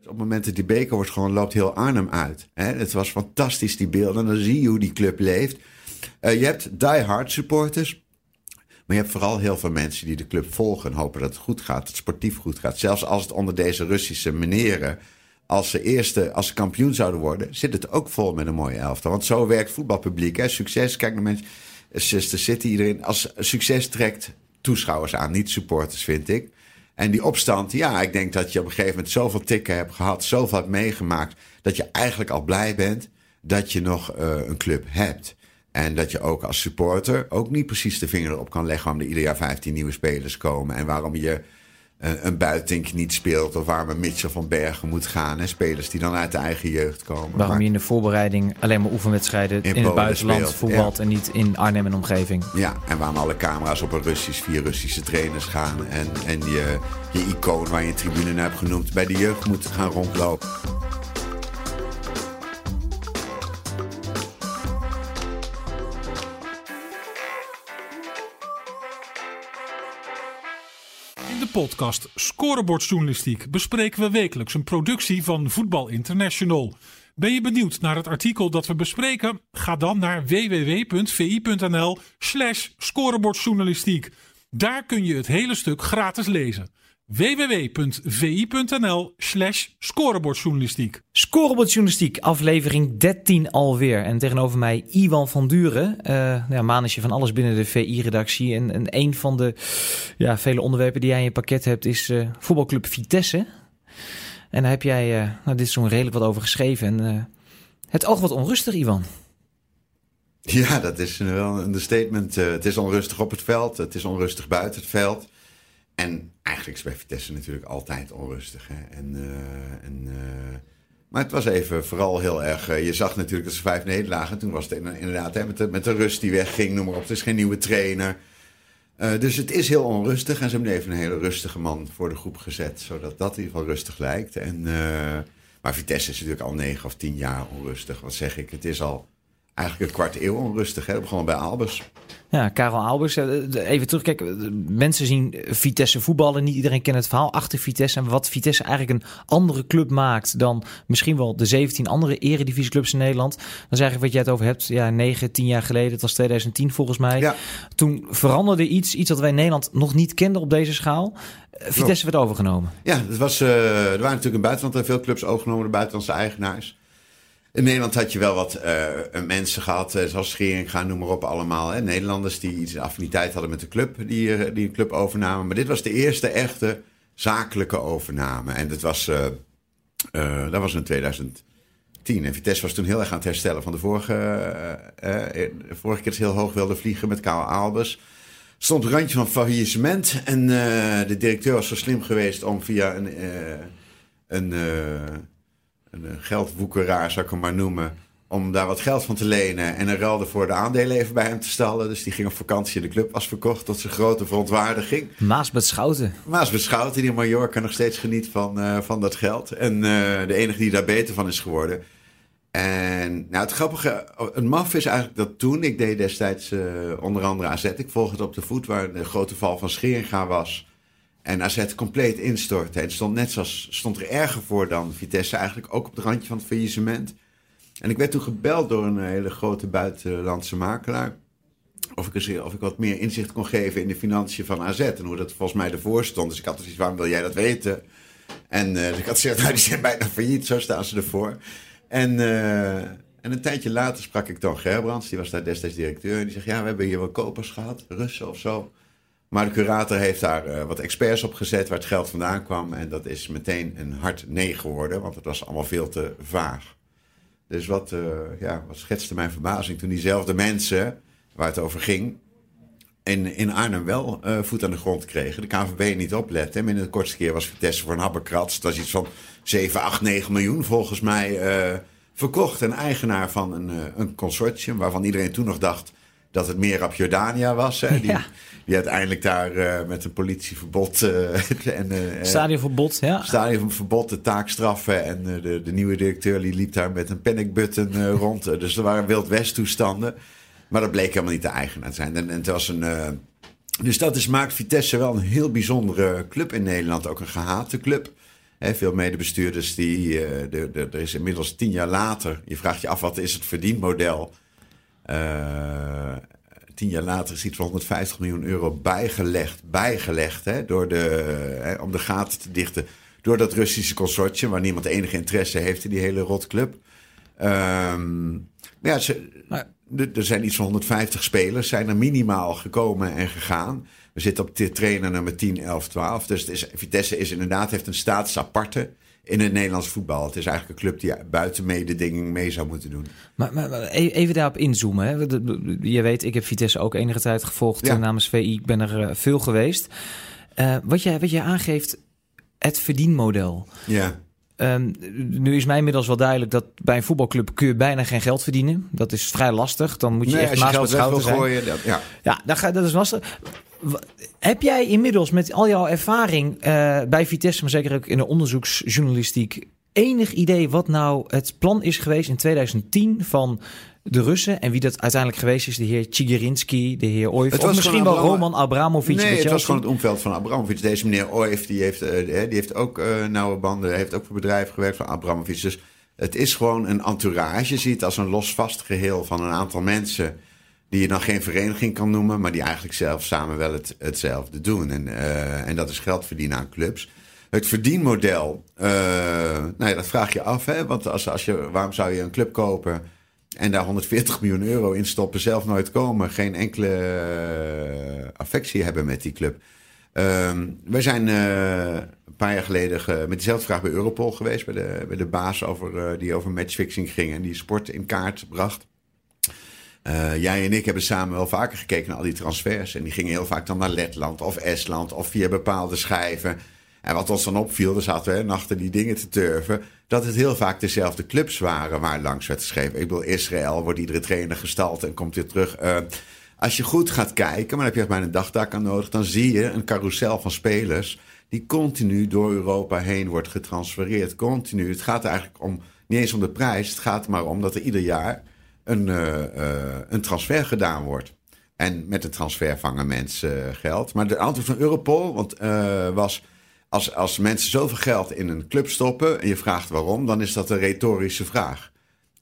Op het moment dat die beker wordt gewoon loopt heel Arnhem uit. Hè? Het was fantastisch, die beelden. En dan zie je hoe die club leeft. Uh, je hebt die-hard supporters. Maar je hebt vooral heel veel mensen die de club volgen en hopen dat het goed gaat, dat het sportief goed gaat. Zelfs als het onder deze Russische meneren, als ze eerste, als kampioen zouden worden, zit het ook vol met een mooie elftal. Want zo werkt voetbalpubliek. Hè? Succes, kijk naar mensen, Sister City, iedereen. Als succes trekt toeschouwers aan, niet supporters, vind ik. En die opstand, ja, ik denk dat je op een gegeven moment zoveel tikken hebt gehad, zoveel hebt meegemaakt, dat je eigenlijk al blij bent dat je nog uh, een club hebt. En dat je ook als supporter ook niet precies de vinger erop kan leggen waarom er ieder jaar 15 nieuwe spelers komen. En waarom je een, buitink niet speelt. Of waarom een Mitchell van Bergen moet gaan. En spelers die dan uit de eigen jeugd komen. Waarom je in de voorbereiding alleen maar oefenwedstrijden in, in het buitenland voetbalt. En niet in Arnhem en omgeving. Ja, en waarom alle camera's op een Russisch, vier Russische trainers gaan. En, en je, je icoon waar je een tribune naar hebt genoemd bij de jeugd moet gaan rondlopen. Podcast Scorebordjournalistiek bespreken we wekelijks een productie van Voetbal International. Ben je benieuwd naar het artikel dat we bespreken? Ga dan naar www.vi.nl/slash scorebordjournalistiek. Daar kun je het hele stuk gratis lezen www.vi.nl slash scorebordjournalistiek. Scorebordjournalistiek, aflevering 13 alweer. En tegenover mij Iwan van Duren, uh, ja, manetje van alles binnen de VI-redactie. En, en een van de ja, vele onderwerpen die jij in je pakket hebt is uh, voetbalclub Vitesse. En daar heb jij, uh, nou, dit is zo'n redelijk wat over geschreven. En het oog wat onrustig, Iwan. Ja, dat is wel een statement. het is onrustig op het veld, het is onrustig buiten het veld. En eigenlijk is bij Vitesse natuurlijk altijd onrustig. Hè? En, uh, en, uh, maar het was even vooral heel erg. Uh, je zag natuurlijk dat ze vijf nederlagen. Toen was het inderdaad hè, met, de, met de rust die wegging, noem maar op. Het is geen nieuwe trainer. dus het is heel onrustig. En ze hebben even een hele rustige man voor de groep gezet. Zodat dat in ieder geval rustig lijkt. En, maar Vitesse is natuurlijk al negen of tien jaar onrustig. Wat zeg ik? Het is al eigenlijk een kwart eeuw onrustig. Hè? Begonnen bij Albers. Ja, Karel Albers. Eh, even terugkijken. Mensen zien Vitesse voetballen. Niet iedereen kent het verhaal achter Vitesse. En wat Vitesse eigenlijk een andere club maakt dan misschien wel de 17 andere eredivisieclubs in Nederland. Dat is eigenlijk wat jij het over hebt. Ja, 9, 10 jaar geleden. Het was 2010 volgens mij. Ja. Toen veranderde iets. Iets wat wij in Nederland nog niet kenden op deze schaal. Eh, Vitesse werd overgenomen. Ja, het was, uh, er waren natuurlijk in buitenland veel clubs overgenomen door buitenlandse eigenaars. In Nederland had je wel wat uh, mensen gehad, zoals Schering gaan, noem maar op allemaal. Hè? Nederlanders die iets affiniteit hadden met de club, die, uh, die een club overnamen. Maar dit was de eerste echte zakelijke overname. En dat was, dat was in 2010. En Vitesse was toen heel erg aan het herstellen van de vorige, vorige keer dat heel hoog wilde vliegen met Karel Albers. Stond een randje van faillissement. En de directeur was zo slim geweest om via een... een een eh, geldwoekeraar, zou ik hem maar noemen. Om daar wat geld van te lenen. En een ruilde voor de aandelen even bij hem te stallen. Dus die ging op vakantie en de club was verkocht tot zijn grote verontwaardiging. Maas met Schouten. Maas met Schouten, die in Mallorca nog steeds geniet van, uh, van dat geld. En uh, de enige die daar beter van is geworden. En nou, het grappige, een maf is eigenlijk dat toen, ik deed destijds uh, onder andere AZ, ik volg het op de voet, waar de grote val van Scheringa was. En AZ compleet instortte. En stond net zoals stond er erger voor dan Vitesse, eigenlijk ook op het randje van het faillissement. En ik werd toen gebeld door een hele grote buitenlandse makelaar. Of ik, eens, of ik wat meer inzicht kon geven in de financiën van AZ. En hoe dat volgens mij ervoor stond. Dus ik had dus iets, waarom wil jij dat weten? En uh, dus ik had gezegd, nou, die zijn bijna failliet, zo staan ze ervoor. En, en een tijdje later sprak ik Don Gerbrands, die was daar destijds directeur. En die zegt, ja, we hebben hier wel kopers gehad, Russen of zo. Maar de curator heeft daar uh, wat experts op gezet waar het geld vandaan kwam. En dat is meteen een hard nee geworden, want het was allemaal veel te vaag. Dus wat, uh, ja, wat schetste mijn verbazing toen diezelfde mensen, waar het over ging, in, in Arnhem wel uh, voet aan de grond kregen. De KVB niet opletten. En in de kortste keer was Vitesse voor een habbekrats. Dat was iets van 7, 8, 9 miljoen volgens mij verkocht. Een eigenaar van een, een consortium waarvan iedereen toen nog dacht dat het meer op Jordania was. Hè? Die, die uiteindelijk daar uh, met een politieverbod. Uh, en, uh, stadionverbod, ja. Stadionverbod, de taakstraffen. En de, de nieuwe directeur die liep daar met een panic-button rond. dus er waren Wild West toestanden. Maar dat bleek helemaal niet de eigenaar te zijn. En, en het was een. dus dat is, maakt Vitesse wel een heel bijzondere club in Nederland. Ook een gehate club. Veel medebestuurders die. eh, de- de- er is inmiddels tien jaar later. Je vraagt je af wat is het verdienmodel. Eh, tien jaar later is iets van 150 miljoen euro bijgelegd. Bijgelegd hè, door de, hè, om de gaten te dichten. Door dat Russische consortium, waar niemand enige interesse heeft in die hele rotclub. Maar ja, ze, er- zijn iets van 150 spelers, zijn er minimaal gekomen en gegaan. We zitten op de trainer nummer 10, 11, 12. Dus het is, Vitesse is inderdaad, heeft een status aparte in het Nederlands voetbal. Het is eigenlijk een club die buiten mededinging mee zou moeten doen. Maar, maar, maar e- even daarop inzoomen. Hè. Je weet, ik heb Vitesse ook enige tijd gevolgd Ja. eh, namens VI. Ik ben er eh, veel geweest. Eh, wat, jij, wat jij aangeeft, het verdienmodel. Ja, Ehm, nu is mij inmiddels wel duidelijk dat bij een voetbalclub kun je bijna geen geld verdienen. Dat is vrij lastig. Dan moet je nee, echt als je naast geld weg gooien, dat, ja. Ja, dat, dat is lastig. Heb jij inmiddels met al jouw ervaring eh, bij Vitesse, maar zeker ook in de onderzoeksjournalistiek, enig idee wat nou het plan is geweest in 2010 van de Russen en wie dat uiteindelijk geweest is? De heer Chigirinsky, de heer Oif, Het of was misschien gewoon wel Roman Abramovic Nee, het was gewoon het omveld van Abramovic. Deze meneer Oif, die heeft, eh, die heeft ook eh, nauwe banden. heeft ook voor bedrijven gewerkt van Abramovic. Dus het is gewoon een entourage. Je ziet het als een losvast geheel van een aantal mensen... die je dan geen vereniging kan noemen... maar die eigenlijk zelf samen wel het, hetzelfde doen. En, eh, en dat is geld verdienen aan clubs. Het verdienmodel, eh, nou ja, dat vraag je af. Hè? Want als, als je, waarom zou je een club kopen... En daar 140 miljoen euro in stoppen, zelf nooit komen, geen enkele eh, affectie hebben met die club. Ehm wij zijn eh, een paar jaar geleden ge- met diezelfde vraag bij Europol geweest, bij de, bij de baas over, eh, die over matchfixing ging en die sport in kaart bracht. Jij en ik hebben samen wel vaker gekeken naar al die transfers. En die gingen heel vaak dan naar Letland of Estland of via bepaalde schijven. En wat ons dan opviel, dan zaten we hè, nachten die dingen te turven. Dat het heel vaak dezelfde clubs waren waar langs werd geschreven. Ik bedoel, Israël wordt iedere trainer gestald en komt weer terug. Eh, als je goed gaat kijken, maar daar heb je echt bijna een dagtaak aan nodig. Dan zie je een carousel van spelers die continu door Europa heen wordt getransfereerd. Continu. Het gaat eigenlijk om, niet eens om de prijs. Het gaat maar om dat er ieder jaar een, eh, eh, een transfer gedaan wordt. En met de transfer vangen mensen geld. Maar de antwoord van Europol want, was... Als, als mensen zoveel geld in een club stoppen en je vraagt waarom... dan is dat een retorische vraag.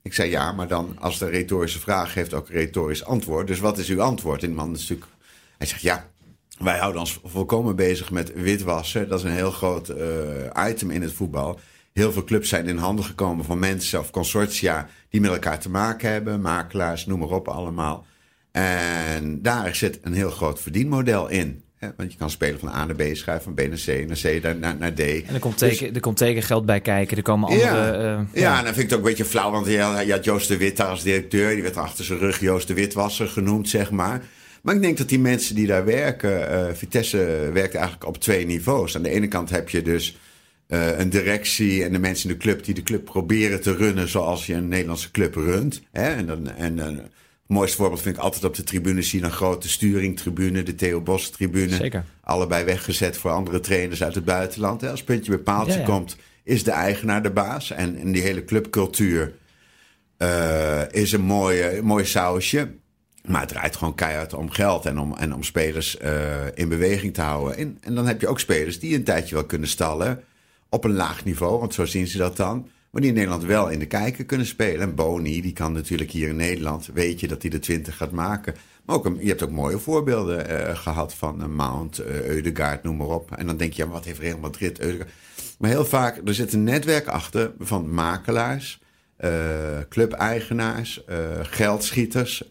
Ik zei ja, maar dan als de retorische vraag heeft ook een retorisch antwoord. Dus wat is uw antwoord? En man natuurlijk... Hij zegt ja, wij houden ons volkomen bezig met witwassen. Dat is een heel groot eh, item in het voetbal. Heel veel clubs zijn in handen gekomen van mensen of consortia die met elkaar te maken hebben. Makelaars, noem maar op allemaal. En daar zit een heel groot verdienmodel in. Hè? Want je kan spelen van A naar B, schrijven van B naar C, naar C naar, naar, naar D. En er komt, teken, er komt tekengeld bij kijken. Er komen andere... Ja, eh, ja, en dan vind ik het ook een beetje flauw, want je, had- je had Joost de Wit daar als directeur. Die werd achter zijn rug Joost de Witwasser genoemd, zeg maar. Maar ik denk dat die mensen die daar werken, eh, Vitesse werkt eigenlijk op twee niveaus. Aan de ene kant heb je dus eh, een directie en de mensen in de club die de club proberen te runnen zoals je een Nederlandse club runt. Hè? En, dan, en eh, het mooiste voorbeeld vind ik altijd op de tribune zien een grote sturingtribune, de Theo Bos tribune. Zeker. Allebei weggezet voor andere trainers uit het buitenland. Als puntje bij paaltje Ja, ja. komt, is de eigenaar de baas. En, en die hele clubcultuur eh, is een mooie, mooi sausje. Maar het draait gewoon keihard om geld en om, en om spelers eh, in beweging te houden. En, en dan heb je ook spelers die een tijdje wel kunnen stallen op een laag niveau, want zo zien ze dat dan. Maar die in Nederland wel in de kijker kunnen spelen. En Boni, die kan natuurlijk hier in Nederland, weet je dat hij de 20 gaat maken. Maar ook je hebt ook mooie voorbeelden eh, gehad van eh, Mount, eh Eudegaard, noem maar op. En dan denk je, wat heeft Real Madrid, Eudegaard? Maar heel vaak, er zit een netwerk achter van makelaars, clubeigenaars, geldschieters.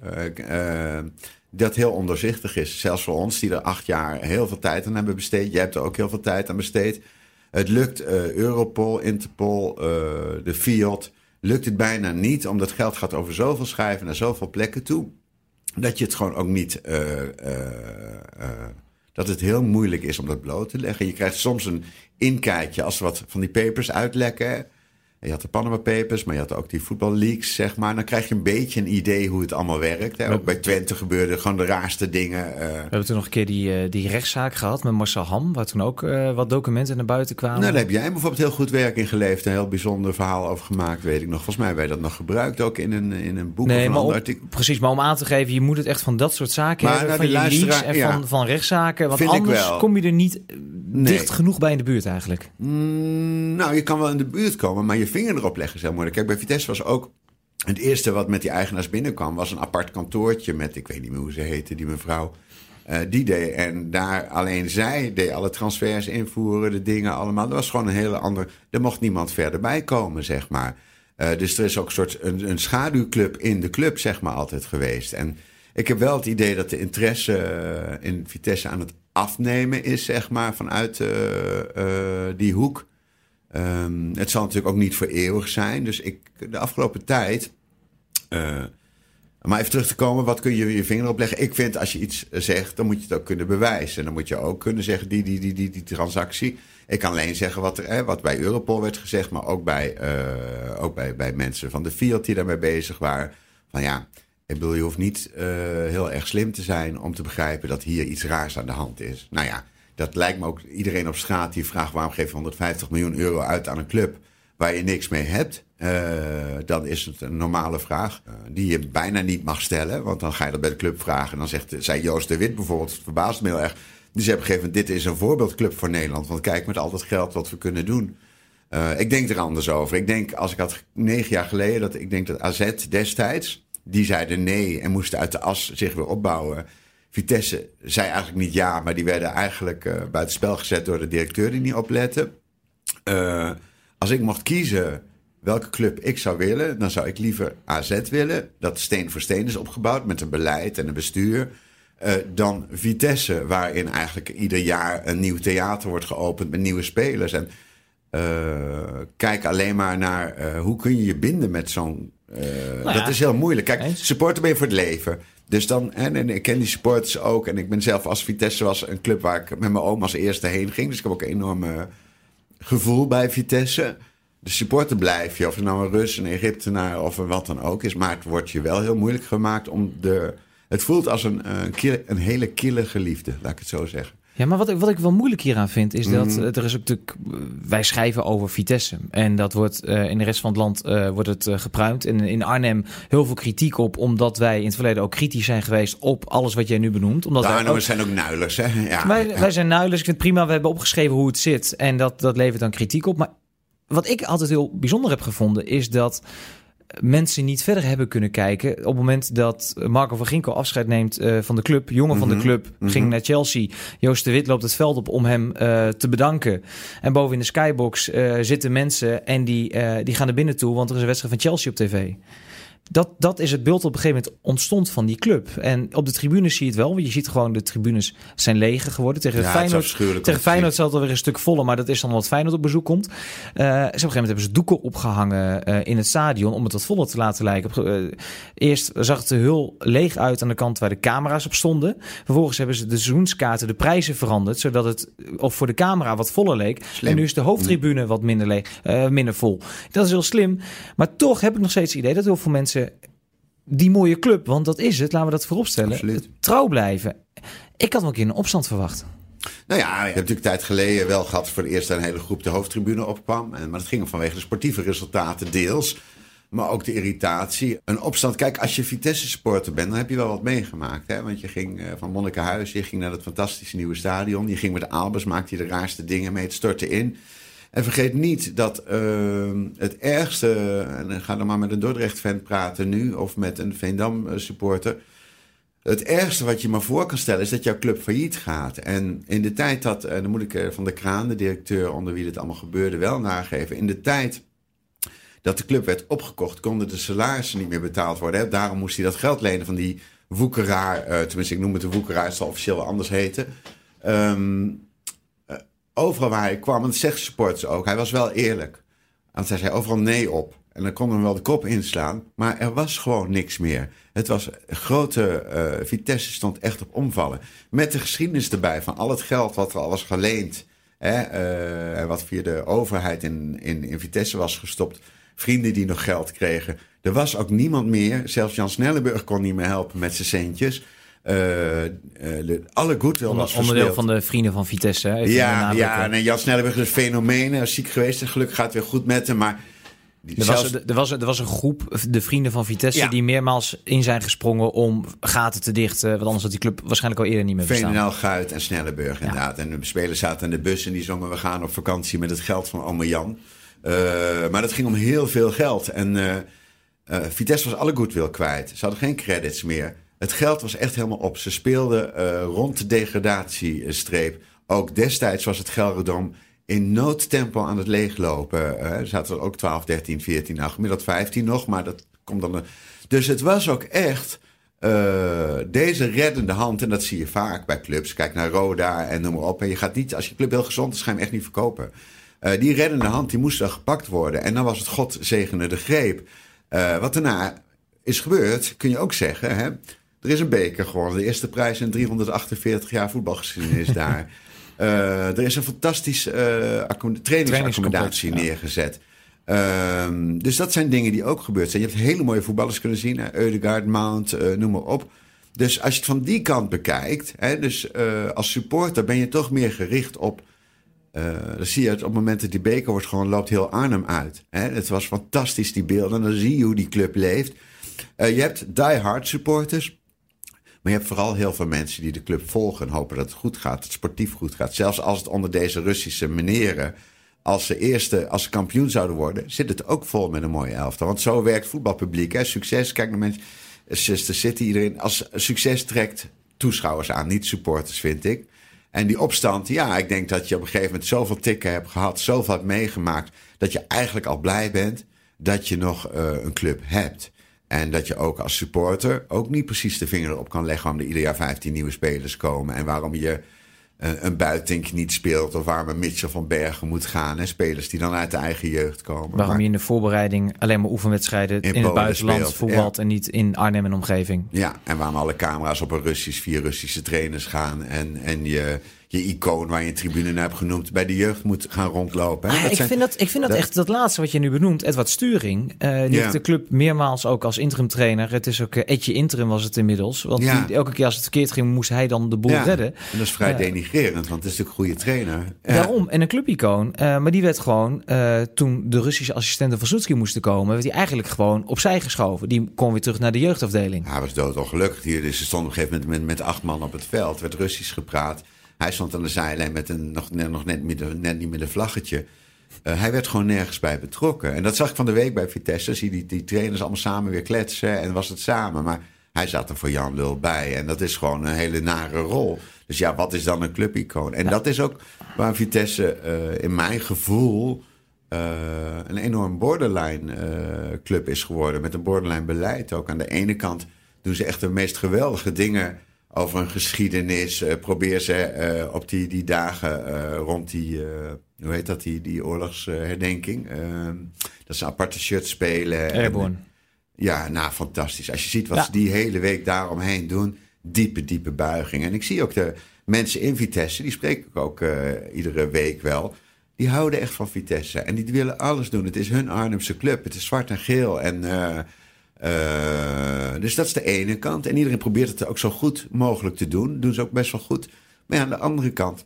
dat heel onderzichtig is. Zelfs voor ons, die er acht jaar heel veel tijd aan hebben besteed. Jij hebt er ook heel veel tijd aan besteed. Het lukt eh, Europol, Interpol, eh, de Fiat. Lukt het bijna niet, omdat geld gaat over zoveel schrijven naar zoveel plekken toe. Dat je het gewoon ook niet. eh, dat het heel moeilijk is om dat bloot te leggen. Je krijgt soms een inkijkje als wat van die papers uitlekken. Je had de Panama Papers, maar je had ook die voetballeaks, zeg maar. Dan krijg je een beetje een idee hoe het allemaal werkt. Hè. Ook bij Twente gebeurden gewoon de raarste dingen. eh. We hebben toen nog een keer die, eh, die rechtszaak gehad met Marcel Ham, waar toen ook eh, wat documenten naar buiten kwamen. Nou, daar heb jij bijvoorbeeld heel goed werk in geleverd. Een heel bijzonder verhaal over gemaakt, weet ik nog. Volgens mij hebben wij dat nog gebruikt, ook in een, in een boek of Nee, een maar ander om- precies, maar om aan te geven, je moet het echt van dat soort zaken Maar hebben, van je leaks en ja. van, van rechtszaken. Want Vind ik anders wel. kom je er niet, dicht genoeg bij in de buurt eigenlijk? Mm, nou, je kan wel in de buurt komen, maar je vinger erop leggen is heel moeilijk. Kijk, bij Vitesse was ook het eerste wat met die eigenaars binnenkwam, was een apart kantoortje met, ik weet niet meer hoe ze heette, die mevrouw. Uh, die deed. En daar alleen zij deed alle transfers invoeren, de dingen allemaal. Dat was gewoon een hele andere. Er mocht niemand verder bij komen, zeg maar. Uh, dus er is ook een soort een, een, schaduwclub in de club, zeg maar, altijd geweest. En ik heb wel het idee dat de interesse uh, in Vitesse aan het afnemen is, zeg maar, vanuit die hoek. Um, het zal natuurlijk ook niet voor eeuwig zijn. Dus ik, de afgelopen tijd. Uh, maar even terug te komen, wat kun je je vinger opleggen? Ik vind als je iets zegt, dan moet je het ook kunnen bewijzen. Dan moet je ook kunnen zeggen, die, die, die, die, die transactie. Ik kan alleen zeggen wat, er, hè, wat bij Europol werd gezegd, maar ook, bij, uh, ook bij, bij mensen van de Fiat die daarmee bezig waren. Van ja, ik bedoel, je hoeft niet uh, heel erg slim te zijn om te begrijpen dat hier iets raars aan de hand is. Nou ja, dat lijkt me ook iedereen op straat die vraagt waarom geef je 150 miljoen euro uit aan een club waar je niks mee hebt. Uh, dan is het een normale vraag uh, die je bijna niet mag stellen. Want dan ga je dat bij de club vragen. En dan zegt, zei Joost de Wit bijvoorbeeld, het verbaast me heel erg. Die zei op een gegeven moment, dit is een voorbeeldclub voor Nederland. Want kijk met al dat geld wat we kunnen doen. Uh, ik denk er anders over. Ik denk, als ik had negen jaar geleden, dat ik denk dat AZ destijds, die zeiden nee en moesten uit de as zich weer opbouwen. Vitesse zei eigenlijk niet ja, maar die werden eigenlijk uh, buitenspel gezet door de directeur die niet oplette. Uh, als ik mocht kiezen welke club ik zou willen, dan zou ik liever AZ willen, dat steen voor steen is opgebouwd met een beleid en een bestuur. Uh, dan Vitesse, waarin eigenlijk ieder jaar een nieuw theater wordt geopend met nieuwe spelers. En kijk alleen maar naar hoe kun je je binden met zo'n. Nou dat is heel moeilijk. Kijk, supporter ben je voor het leven. Dus dan, en, en, ik ken die supporters ook. En ik ben zelf als Vitesse was een club waar ik met mijn oom als eerste heen ging. Dus ik heb ook een enorm gevoel bij Vitesse. De supporter blijf je, of het nou een Rus, een Egyptenaar of wat dan ook is. Maar het wordt je wel heel moeilijk gemaakt om de... Het voelt als een, een, kille, een hele kille geliefde, laat ik het zo zeggen. Ja, maar wat ik, wat ik wel moeilijk hieraan vind, is dat mm. er is ook natuurlijk. Wij schrijven over Vitesse. En dat wordt uh, in de rest van het land uh, wordt het uh, gepruimd. En in Arnhem heel veel kritiek op, omdat wij in het verleden ook kritisch zijn geweest op alles wat jij nu benoemt. Omdat de Arnhemmers zijn ook nuilers, hè? Ja. Wij, wij zijn nuilers. Ik vind het prima. We hebben opgeschreven hoe het zit. En dat, dat levert dan kritiek op. Maar wat ik altijd heel bijzonder heb gevonden, is dat mensen niet verder hebben kunnen kijken. Op het moment dat Marco van Ginkel afscheid neemt uh, van de club, jongen van de club, mm -hmm. ging naar Chelsea. Joost de Wit loopt het veld op om hem uh, te bedanken. En boven in de skybox uh, zitten mensen en die, die gaan naar binnen toe, want er is een wedstrijd van Chelsea op tv. Dat, dat is het beeld op een gegeven moment ontstond van die club. En op de tribunes zie je het wel. Want je ziet gewoon de tribunes zijn leger geworden. Tegen ja, Feyenoord, tegen Feyenoord zal het alweer een stuk voller. Maar dat is dan wat Feyenoord op bezoek komt. Uh, dus op een gegeven moment hebben ze doeken opgehangen uh, in het stadion. Om het wat voller te laten lijken. Uh, eerst zag het er heel leeg uit aan de kant waar de camera's op stonden. Vervolgens hebben ze de seizoenskaarten, de prijzen veranderd. Zodat het of voor de camera wat voller leek. Slim. En nu is de hoofdtribune wat minder, leeg, minder vol. Dat is heel slim. Maar toch heb ik nog steeds het idee dat heel veel mensen die mooie club, want dat is het, laten we dat vooropstellen, Absoluut. trouw blijven. Ik had wel een keer een opstand verwacht. Nou ja, je hebt natuurlijk een tijd geleden wel gehad voor de eerste een hele groep de hoofdtribune opkwam. En, maar dat ging vanwege de sportieve resultaten deels. Maar ook de irritatie. Een opstand. Kijk, als je Vitesse supporter bent, dan heb je wel wat meegemaakt. Hè? Want je ging uh, van Monnikenhuis, je ging naar dat fantastische nieuwe stadion. Je ging met de Albers, maakte je de raarste dingen mee. Het stortte in. En vergeet niet dat uh, het ergste, en ga dan maar met een Dordrecht-fan praten nu, of met een Veendam-supporter. Het ergste wat je maar voor kan stellen is dat jouw club failliet gaat. En in de tijd dat, en dan moet ik van de Kraan, de directeur onder wie dit allemaal gebeurde, wel nageven. In de tijd dat de club werd opgekocht, konden de salarissen niet meer betaald worden. Daarom moest hij dat geld lenen van die woekeraar, tenminste ik noem het een woekeraar, het zal officieel wel anders heten. Um, overal waar hij kwam, en dat zegt supporters ook, hij was wel eerlijk. Want hij zei overal nee op. En dan kon hem wel de kop inslaan. Maar er was gewoon niks meer. Het was grote. Uh, Vitesse stond echt op omvallen. Met de geschiedenis erbij van al het geld wat er al was geleend. Hè, en wat via de overheid in, in, in Vitesse was gestopt. Vrienden die nog geld kregen. Er was ook niemand meer. Zelfs Jan Snellenburg kon niet meer helpen met zijn centjes. Uh, uh, alle goodwill Onder, was Onderdeel van de vrienden van Vitesse. Hè? Ja, ja nee, Jan Snellenburg is een fenomeen. Hij is ziek geweest en gelukkig gaat het weer goed met hem. Maar Er was, er, was, er was een groep, de vrienden van Vitesse, Ja. die meermaals in zijn gesprongen om gaten te dichten. Want anders had die club waarschijnlijk al eerder niet meer bestaan. VNL, Guit en Snelleburg inderdaad. En de spelers zaten in de bus en die zongen... we gaan op vakantie met het geld van Ome Jan. Eh, maar dat ging om heel veel geld. En eh, eh, Vitesse was alle goodwill kwijt. Ze hadden geen credits meer. Het geld was echt helemaal op. Ze speelden eh, rond de degradatiestreep. Ook destijds was het Gelredom in noodtempo aan het leeglopen. Eh, er zaten er ook 12, 13, 14, nou gemiddeld 15 nog. Maar dat komt dan... Dus het was ook echt... eh, deze reddende hand, en dat zie je vaak bij clubs. Kijk naar Roda en noem maar op. En je gaat niet, als je club heel gezond is, ga je hem echt niet verkopen. Eh, die reddende hand, die moest dan gepakt worden. En dan was het God zegene de greep. Eh, wat daarna is gebeurd, kun je ook zeggen. Hè? Er is een beker geworden. De eerste prijs in 348 jaar voetbalgeschiedenis daar. Eh, er is een fantastische accom- trainingsaccommodatie ja. neergezet. Ehm, dus dat zijn dingen die ook gebeurd zijn. Je hebt hele mooie voetballers kunnen zien. Hè? Eudegaard, Mount, eh, noem maar op. Dus als je het van die kant bekijkt... Hè, dus als supporter ben je toch meer gericht op... dan zie je het op het moment dat die beker wordt gewoon... loopt heel Arnhem uit. Hè? Het was fantastisch, die beelden. Dan zie je hoe die club leeft. Je hebt die-hard supporters... Maar je hebt vooral heel veel mensen die de club volgen en hopen dat het goed gaat, dat het sportief goed gaat. Zelfs als het onder deze Russische meneren, als ze eerste, als ze kampioen zouden worden, zit het ook vol met een mooie elftal. Want zo werkt voetbalpubliek. Hè? Succes, kijk naar mensen, City, iedereen. Als succes trekt toeschouwers aan, niet supporters, vind ik. En die opstand, ja, ik denk dat je op een gegeven moment zoveel tikken hebt gehad, zoveel hebt meegemaakt, dat je eigenlijk al blij bent dat je nog eh, een club hebt. En dat je ook als supporter ook niet precies de vinger erop kan leggen waarom er ieder jaar 15 nieuwe spelers komen. En waarom je eh, een Buitink niet speelt. Of waarom een Mitchell van Bergen moet gaan. En spelers die dan uit de eigen jeugd komen. Waarom Maar- je in de voorbereiding alleen maar oefenwedstrijden in, het buitenland speelt, voetbalt en niet in Arnhem en omgeving. Ja, en waarom alle camera's op een Russisch, vier Russische trainers gaan. En, en je, je icoon waar je een tribune naar hebt genoemd bij de jeugd moet gaan rondlopen. hè. Ah, Dat ik, zijn- vind dat, ik vind dat, dat- echt dat laatste wat je nu benoemt, Edward Sturing. eh die Ja. de club meermaals ook als interim trainer. Het is ook eh, Etje Interim was het inmiddels. Want Ja. die, elke keer als het verkeerd ging, moest hij dan de boel Ja, redden. En dat is vrij Ja. denigrerend, want het is natuurlijk een goede trainer. Ja. Daarom, en een clubicoon. eh, maar die werd gewoon, eh, toen de Russische assistenten van Soetski moesten komen, werd hij eigenlijk gewoon opzij geschoven. Die kon weer terug naar de jeugdafdeling. Hij was doodongelukkig. Hier, dus ze stond op een gegeven moment met, met acht man op het veld. werd Russisch gepraat. Hij stond aan de zijlijn met een nog, net, nog net, niet- net niet met een vlaggetje. Eh, hij werd gewoon nergens bij betrokken. En dat zag ik van de week bij Vitesse. Zie je die, die trainers allemaal samen weer kletsen. En was het samen. Maar hij zat er voor Jan Lul bij. En dat is gewoon een hele nare rol. Dus ja, wat is dan een clubicoon? En dat is ook waar Vitesse eh, in mijn gevoel... eh, een enorm borderline club is geworden. Met een borderline beleid ook. Aan de ene kant doen ze echt de meest geweldige dingen over een geschiedenis. Eh, probeer ze eh, op die, die dagen eh, rond die, hoe heet dat, die, die oorlogsherdenking. eh, dat ze aparte shirt spelen. En- Airborne. ja, nou fantastisch. Als je ziet wat Ja. ze die hele week daaromheen doen. Diepe, diepe buiging. En ik zie ook de mensen in Vitesse, die spreek ik ook iedere week wel. Die houden echt van Vitesse. En die willen alles doen. Het is hun Arnhemse club. Het is zwart en geel. En, eh, dus dat is de ene kant. En iedereen probeert het ook zo goed mogelijk te doen. Doen ze ook best wel goed. Maar ja, aan de andere kant.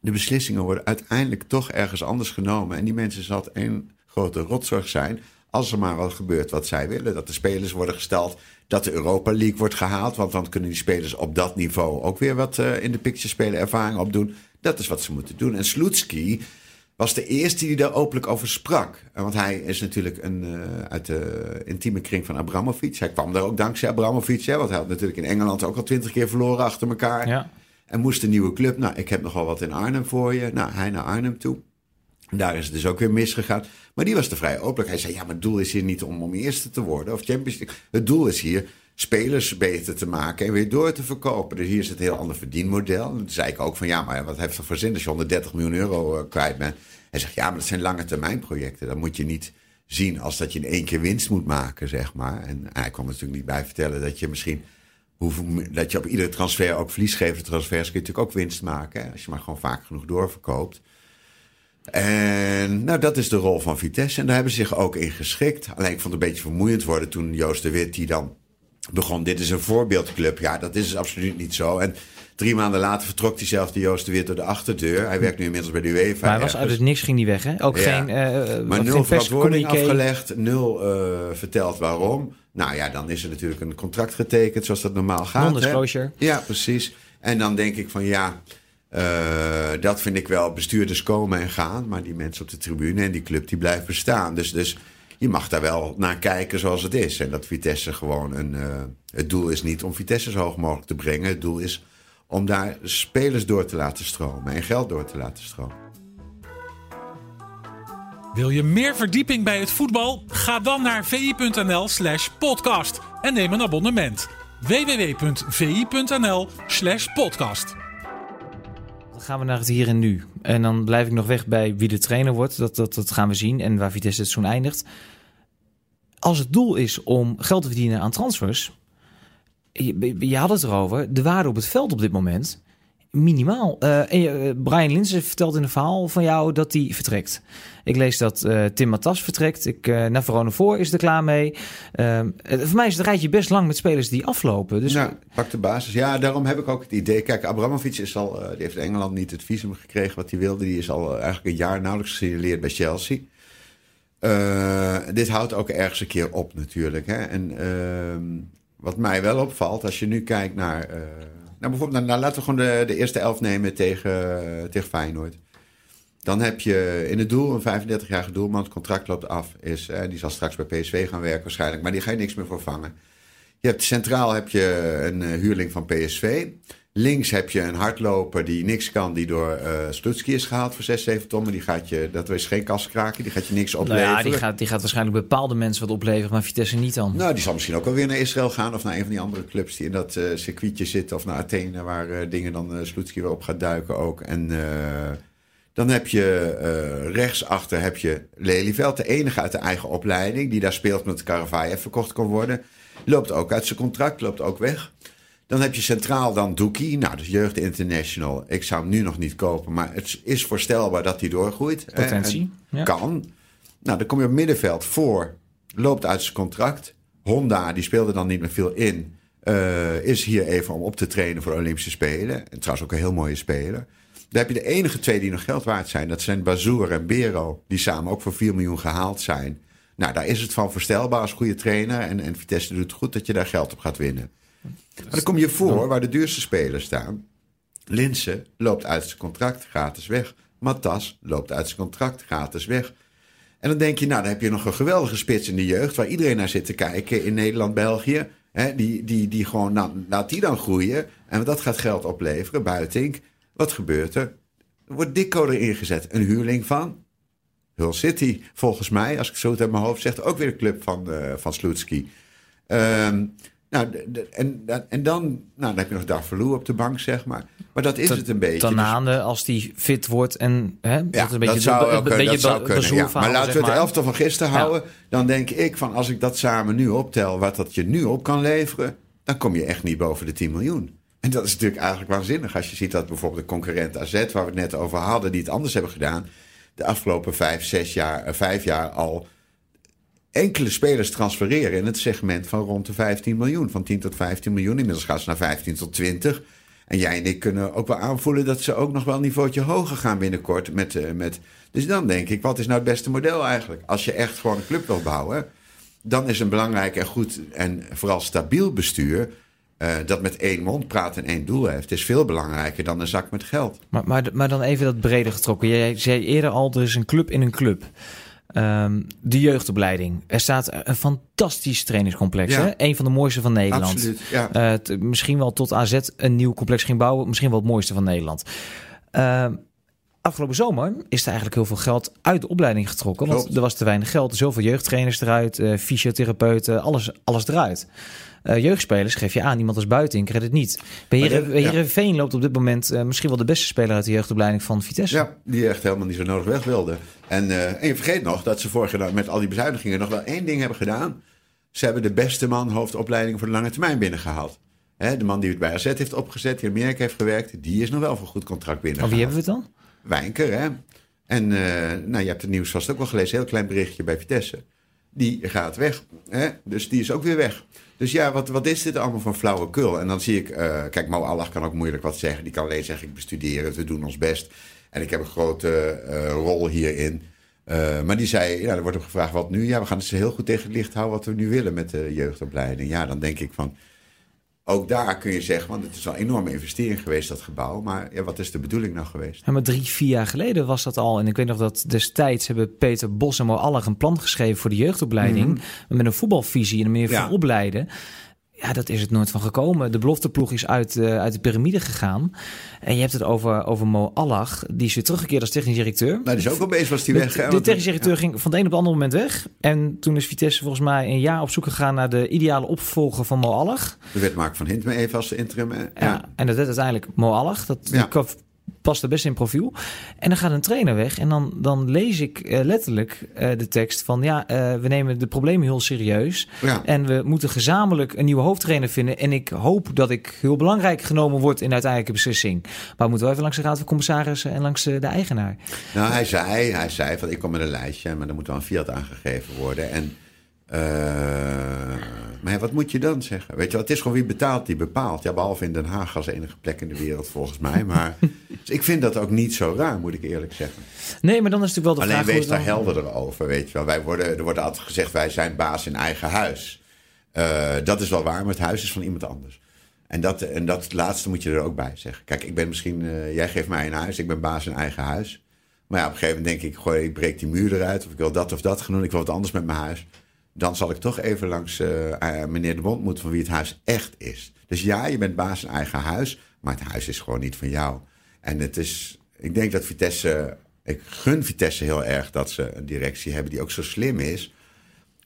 De beslissingen worden uiteindelijk toch ergens anders genomen. En die mensen zal één grote rotzorg zijn. Als er maar wat gebeurt wat zij willen. Dat de spelers worden gesteld. Dat de Europa League wordt gehaald. Want dan kunnen die spelers op dat niveau ook weer wat eh, in de picture spelen ervaring opdoen. Dat is wat ze moeten doen. En Sloetski was de eerste die daar openlijk over sprak. En Want hij is natuurlijk een, eh, uit de intieme kring van Abramovic. Hij kwam daar ook dankzij Abramovic. Hè, want hij had natuurlijk in Engeland ook al twintig keer verloren achter elkaar. Ja. En moest een nieuwe club. Nou, ik heb nogal wat in Arnhem voor je. Nou, hij naar Arnhem toe. Daar is het dus ook weer misgegaan. Maar die was er vrij openlijk. Hij zei, ja, maar het doel is hier niet om, om eerste te worden. Of Champions League. Het doel is hier spelers beter te maken en weer door te verkopen. Dus hier is het heel ander verdienmodel. En toen zei ik ook van, ja, maar wat heeft het voor zin als je 130 miljoen euro eh, kwijt bent? Hij zegt, ja, maar dat zijn lange termijn projecten. Dat moet je niet zien als dat je in één keer winst moet maken, zeg maar. En hij kwam er natuurlijk niet bij vertellen dat je misschien... Hoeveel, dat je op iedere transfer, ook verliesgevende transfers, kun je natuurlijk ook winst maken. Als je maar gewoon vaak genoeg doorverkoopt. En nou, dat is de rol van Vitesse. En daar hebben ze zich ook in geschikt. Alleen ik vond het een beetje vermoeiend worden toen Joost de Wit, die dan begon: Dit is een voorbeeldclub. Ja, dat is absoluut niet zo. En Drie maanden later vertrok diezelfde Joost de Wit door de achterdeur. Hij werkt nu inmiddels bij de UEFA. Maar hij was uit het niks ging die weg, hè? Ook Ja. geen, eh Maar geen nul verantwoording afgelegd, nul eh, verteld waarom. Nou ja, dan is er natuurlijk een contract getekend zoals dat normaal gaat. Non-disclosure. Ja, precies. En dan denk ik van ja, dat vind ik wel. Bestuurders komen en gaan, maar die mensen op de tribune en die club die blijft bestaan. Dus, dus je mag daar wel naar kijken zoals het is. En dat Vitesse gewoon een. eh, het doel is niet om Vitesse zo hoog mogelijk te brengen. Het doel is om daar spelers door te laten stromen en geld door te laten stromen. Wil je meer verdieping bij het voetbal? Ga dan naar vi.nl/slash podcast en neem een abonnement. www.vi.nl/slash podcast. Dan gaan we naar het hier en nu. En dan blijf ik nog weg bij wie de trainer wordt. Dat, dat, dat gaan we zien. En waar Vitesse het seizoen eindigt. Als het doel is om geld te verdienen aan transfers. Je, je had het erover. De waarde op het veld op dit moment. Minimaal. Eh, eh, Brian Linsen vertelt in een verhaal van jou dat hij vertrekt. Ik lees dat eh, Tim Matas vertrekt. Ik, naar Verona voor is er klaar mee. Ehm, eh, voor mij is het rijtje best lang met spelers die aflopen. Dus ja, pak de basis. Ja, daarom heb ik ook het idee. Kijk, Abramovic is al, die heeft Engeland niet het visum gekregen wat hij wilde. Die is al eigenlijk een jaar nauwelijks gesignaleerd bij Chelsea. Dit houdt ook ergens een keer op natuurlijk. Hè? En ehm, wat mij wel opvalt, als je nu kijkt naar... nou, bijvoorbeeld, nou, nou, laten we gewoon de, de eerste elf nemen tegen, tegen Feyenoord. Dan heb je in het doel een 35-jarige doelman. Het contract loopt af. Is, eh, die zal straks bij PSV gaan werken waarschijnlijk. Maar die ga je niks meer voor vangen. Je hebt centraal heb je een eh, huurling van PSV. Links heb je een hardloper die niks kan, die door Slutski is gehaald voor 6, 7 ton. Maar die gaat je, dat is geen kassenkraken, die gaat je niks nou opleveren. ja, die gaat, die gaat waarschijnlijk bepaalde mensen wat opleveren. Maar Vitesse niet dan. Nou, die zal misschien ook wel weer naar Israël gaan of naar een van die andere clubs die in dat eh, circuitje zitten. Of naar Athene, waar eh, dingen dan uh, weer op gaat duiken ook. En dan heb je rechtsachter heb je Lelyveld, de enige uit de eigen opleiding, die daar speelt met Karavayev verkocht kon worden. Loopt ook uit zijn contract, loopt ook weg. Dan heb je centraal dan Doekie, nou, dus Jeugd International. Ik zou hem nu nog niet kopen, maar het is voorstelbaar dat hij doorgroeit. hè, Potentie, ja. Kan. Nou, dan kom je op middenveld voor, loopt uit zijn contract. Honda, die speelde dan niet meer veel in. eh, is hier even om op te trainen voor de Olympische Spelen. En trouwens ook een heel mooie speler. Dan heb je de enige twee die nog geld waard zijn. Dat zijn Bazoer en Bero. Die samen ook voor 4 miljoen gehaald zijn. Nou, daar is het van voorstelbaar als goede trainer. En, en Vitesse doet het goed dat je daar geld op gaat winnen. Maar dan kom je voor waar de duurste spelers staan. Linsen loopt uit zijn contract gratis weg. Matas loopt uit zijn contract gratis weg. En dan denk je, nou, dan heb je nog een geweldige spits in de jeugd... waar iedereen naar zit te kijken in Nederland, België. Hè, die, die, die gewoon, nou, laat die dan groeien. En dat gaat geld opleveren, Buitink. Wat gebeurt er? Er wordt Dikko erin gezet. Een huurling van Hull City, volgens mij. Als ik het zo uit mijn hoofd zeg, ook weer een club van, eh van Sloetski. Ehm, nou, de- de- en, en dan, nou, dan heb je nog Darvalu op de bank, zeg maar. Maar dat is het een beetje. Dus- Tanane, als die fit wordt en hè, ja, dat is een beetje dat zou, het- wel een kunnen, beetje dat zou. Ja. Maar laten we het maar. elftal van gisteren Ja. houden. Dan denk ik van als ik dat samen nu optel, wat dat je nu op kan leveren, dan kom je echt niet boven de 10 miljoen. En dat is natuurlijk eigenlijk waanzinnig als je ziet dat bijvoorbeeld de concurrent AZ, waar we het net over hadden, die het anders hebben gedaan, de afgelopen vijf, zes jaar, eh, vijf jaar al enkele spelers transfereren in het segment van rond de 15 miljoen. Van 10 tot 15 miljoen. Inmiddels gaan ze naar 15 tot 20. En jij en ik kunnen ook wel aanvoelen dat ze ook nog wel een niveautje hoger gaan binnenkort. Met, eh, met... Dus dan denk ik, wat is nou het beste model eigenlijk? Als je echt gewoon een club wil bouwen, dan is een belangrijk en goed en vooral stabiel bestuur. eh, dat met één mond praat en één doel heeft, is veel belangrijker dan een zak met geld. Maar, maar, maar dan even dat breder getrokken. Jij zei eerder al, er is een club in een club. Ehm, de jeugdopleiding. Er staat een fantastisch trainingscomplex. Ja. Hè? Een van de mooiste van Nederland. Absoluut. Ja. Eh, misschien wel tot AZ een nieuw complex ging bouwen. Misschien wel het mooiste van Nederland. Ehm, afgelopen zomer is er eigenlijk heel veel geld uit de opleiding getrokken. Want Klopt. er was te weinig geld. Zoveel jeugdtrainers eruit, eh, fysiotherapeuten, alles, alles eruit. Eh, jeugdspelers geef je aan, iemand als buiten redt het niet. Bij ja. Heerenveen loopt op dit moment eh, misschien wel de beste speler uit de jeugdopleiding van Vitesse. Ja, die echt helemaal niet zo nodig weg wilde. En, en je vergeet nog dat ze vorig jaar met al die bezuinigingen nog wel één ding hebben gedaan. Ze hebben de beste man hoofdopleiding voor de lange termijn binnengehaald. Hè, de man die het bij AZ heeft opgezet, die in Amerika heeft gewerkt, die is nog wel voor goed contract Oh, binnengehaald. wie hebben we het dan? Wijnker, hè? En eh, nou, je hebt het nieuws vast ook wel gelezen, heel klein berichtje bij Vitesse. die gaat weg. Hè? Dus die is ook weer weg. Dus ja, wat, wat is dit allemaal van flauwekul? En dan zie ik, uh, kijk, Mo Allah kan ook moeilijk wat zeggen. Die kan alleen zeggen, ik bestudeer het, we doen ons best. En ik heb een grote uh, rol hierin. Maar die zei, ja, er wordt ook gevraagd, wat nu? Ja, we gaan het heel goed tegen het licht houden wat we nu willen met de jeugdopleiding. Ja, dan denk ik van, ook daar kun je zeggen, want het is wel een enorme investering geweest, dat gebouw. Maar ja, wat is de bedoeling nou geweest? Ja, maar drie, vier jaar geleden was dat al. En ik weet nog dat destijds hebben Peter Bos en Mo Allag een plan geschreven voor de jeugdopleiding. Mm -hmm. Met een voetbalvisie en een manier van ja. opleiden. Ja, dat is het nooit van gekomen. De belofteploeg is uit, uh, uit de piramide gegaan. En je hebt het over, over Mo Allag. Die is weer teruggekeerd als technisch directeur. Nou, die is ook al bezig, was die weg. De, de technisch directeur ja. ging van het een op het andere moment weg. En toen is Vitesse volgens mij een jaar op zoek gegaan... naar de ideale opvolger van Mo Allag. De werd Mark van Hint even als interim. Ja. ja. en dat werd uiteindelijk Mo Allag. Dat ja past er best in profiel. En dan gaat een trainer weg. En dan, dan lees ik uh, letterlijk uh, de tekst van... ja, uh, we nemen de problemen heel serieus. Ja. En we moeten gezamenlijk een nieuwe hoofdtrainer vinden. En ik hoop dat ik heel belangrijk genomen word in de uiteindelijke beslissing. Maar we moeten wel even langs de Raad van Commissarissen... en langs de eigenaar. Nou, hij zei, hij zei van ik kom met een lijstje... maar dan moet wel een fiat aangegeven worden. En... Maar wat moet je dan zeggen? Weet je, het is gewoon wie betaalt die bepaalt. Ja, behalve in Den Haag als enige plek in de wereld volgens mij. Maar dus ik vind dat ook niet zo raar, moet ik eerlijk zeggen. Nee, maar dan is natuurlijk wel de Alleen vraag... wees daar helderder over, weet je wel. Wij worden, er wordt altijd gezegd, wij zijn baas in eigen huis. Uh, dat is wel waar, maar het huis is van iemand anders. En dat, en dat laatste moet je er ook bij zeggen. Kijk, ik ben misschien... Uh, jij geeft mij een huis, ik ben baas in eigen huis. Maar ja, op een gegeven moment denk ik... Gooi, ik breek die muur eruit, of ik wil dat of dat gaan doen. Ik wil wat anders met mijn huis dan zal ik toch even langs uh, uh, meneer de Bond moeten van wie het huis echt is. Dus ja, je bent baas in eigen huis, maar het huis is gewoon niet van jou. En het is, ik denk dat Vitesse, ik gun Vitesse heel erg dat ze een directie hebben die ook zo slim is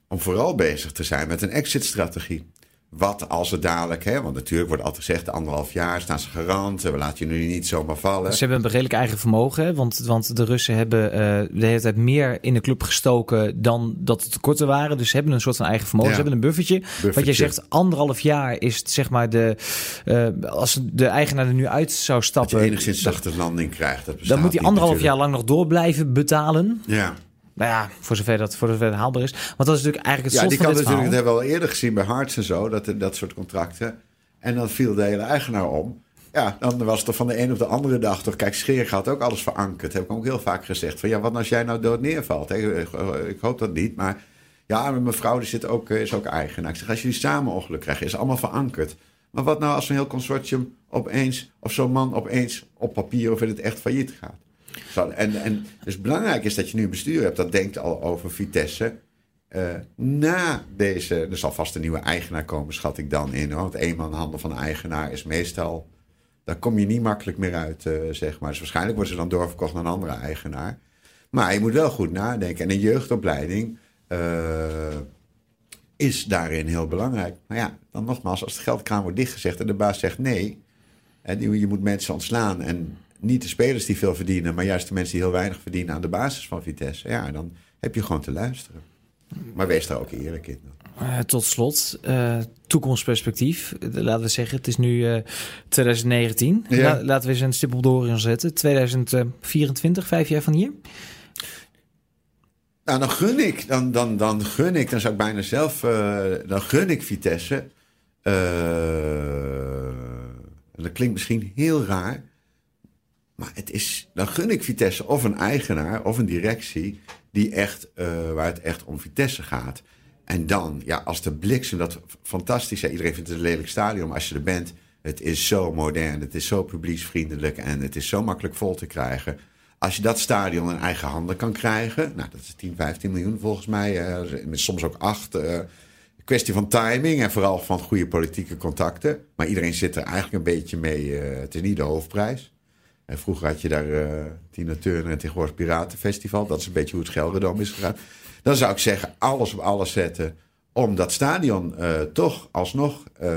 om vooral bezig te zijn met een exit-strategie. Wat als het dadelijk, hè, want natuurlijk wordt altijd gezegd, anderhalf jaar staan ze garant, we laten je nu niet zomaar vallen. Ze hebben een redelijk eigen vermogen, hè, want, want de Russen hebben uh, de hele tijd meer in de club gestoken dan dat het tekorten waren. Dus ze hebben een soort van eigen vermogen, ja. ze hebben een buffertje. buffertje. Wat je zegt, anderhalf jaar is het, zeg maar de, uh, als de eigenaar er nu uit zou stappen. Dat je enigszins zachte landing krijgt. Dat dan moet hij anderhalf natuurlijk. jaar lang nog door blijven betalen. Ja. Nou ja, voor zover dat, voor zover het haalbaar is. Want dat is natuurlijk eigenlijk het Ja, die slot kan natuurlijk, dat verhaal. hebben we al eerder gezien bij Harts en zo, dat, dat soort contracten. En dan viel de hele eigenaar om. Ja, dan was het van de een op de andere dag toch. Kijk, Scheer had ook alles verankerd. Heb ik ook heel vaak gezegd. Van ja, wat als jij nou dood neervalt? Ik hoop dat niet, maar ja, mijn vrouw die zit ook, is ook eigenaar. Ik zeg, als jullie samen ongeluk krijgen, is allemaal verankerd. Maar wat nou als zo'n heel consortium opeens, of zo'n man opeens op papier of in het echt failliet gaat? En, en dus belangrijk is dat je nu een bestuur hebt dat denkt al over Vitesse. Uh, na deze, er zal vast een nieuwe eigenaar komen, schat ik dan in. Hoor. Want eenmanhandel van een eigenaar is meestal, daar kom je niet makkelijk meer uit, uh, zeg maar. Dus waarschijnlijk worden ze dan doorverkocht naar een andere eigenaar. Maar je moet wel goed nadenken. En een jeugdopleiding uh, is daarin heel belangrijk. Maar ja, dan nogmaals, als de geldkraan wordt dichtgezegd en de baas zegt nee, en je moet mensen ontslaan en niet de spelers die veel verdienen, maar juist de mensen die heel weinig verdienen aan de basis van Vitesse. Ja, dan heb je gewoon te luisteren. Maar wees daar ook eerlijk in. Uh, tot slot, uh, toekomstperspectief. Laten we zeggen, het is nu uh, 2019. Ja. La laten we eens een stip op de horizon zetten. 2024, vijf jaar van hier. Nou, dan gun ik, dan, dan, dan gun ik, dan zou ik bijna zelf, dan gun ik Vitesse. dat klinkt misschien heel raar. Maar het is, dan gun ik Vitesse of een eigenaar of een directie die echt, uh, waar het echt om Vitesse gaat. En dan, ja, als de bliksem, dat fantastisch. Ja, iedereen vindt het een lelijk stadion, als je er bent, het is zo modern, het is zo publieksvriendelijk en het is zo makkelijk vol te krijgen. Als je dat stadion in eigen handen kan krijgen, nou, dat is 10, 15 miljoen volgens mij, uh, soms ook 8. Uh, kwestie van timing en vooral van goede politieke contacten. Maar iedereen zit er eigenlijk een beetje mee. het is niet de hoofdprijs. En vroeger had je daar uh, Tina Turner en tegenwoordig Piratenfestival. Dat is een beetje hoe het Gelredome is gegaan. Dan zou ik zeggen, alles op alles zetten om dat stadion uh, toch alsnog uh,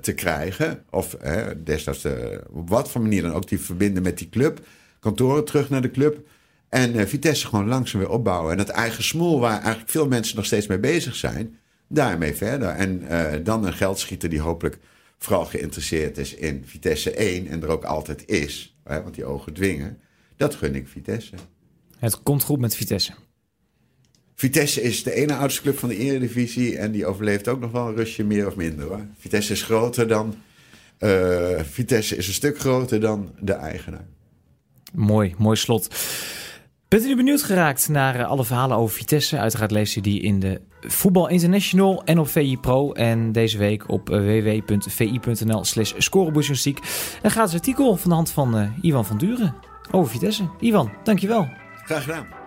te krijgen. Of destijds op wat voor manier dan ook die verbinden met die club. Kantoren terug naar de club. En Vitesse gewoon langzaam weer opbouwen. En dat eigen smoel waar eigenlijk veel mensen nog steeds mee bezig zijn. Daarmee verder. En dan een geldschieter die hopelijk vooral geïnteresseerd is in Vitesse 1 en er ook altijd is, hè, want die ogen dwingen, dat gun ik Vitesse. Het komt goed met Vitesse. Vitesse is de ene oudste club van de Eredivisie en die overleeft ook nog wel een rustje meer of minder. Hoor. Vitesse is groter dan. Uh, Vitesse is een stuk groter dan de eigenaar. Mooi, mooi slot. Bent u benieuwd geraakt naar uh, alle verhalen over Vitesse? Uiteraard leest u die in de Voetbal International en op VI Pro. En deze week op uh, www.vi.nl slash scoreboursjournalistiek. Een gratis artikel van de hand van Ivan van Duren over Vitesse. Ivan, dankjewel. Graag gedaan.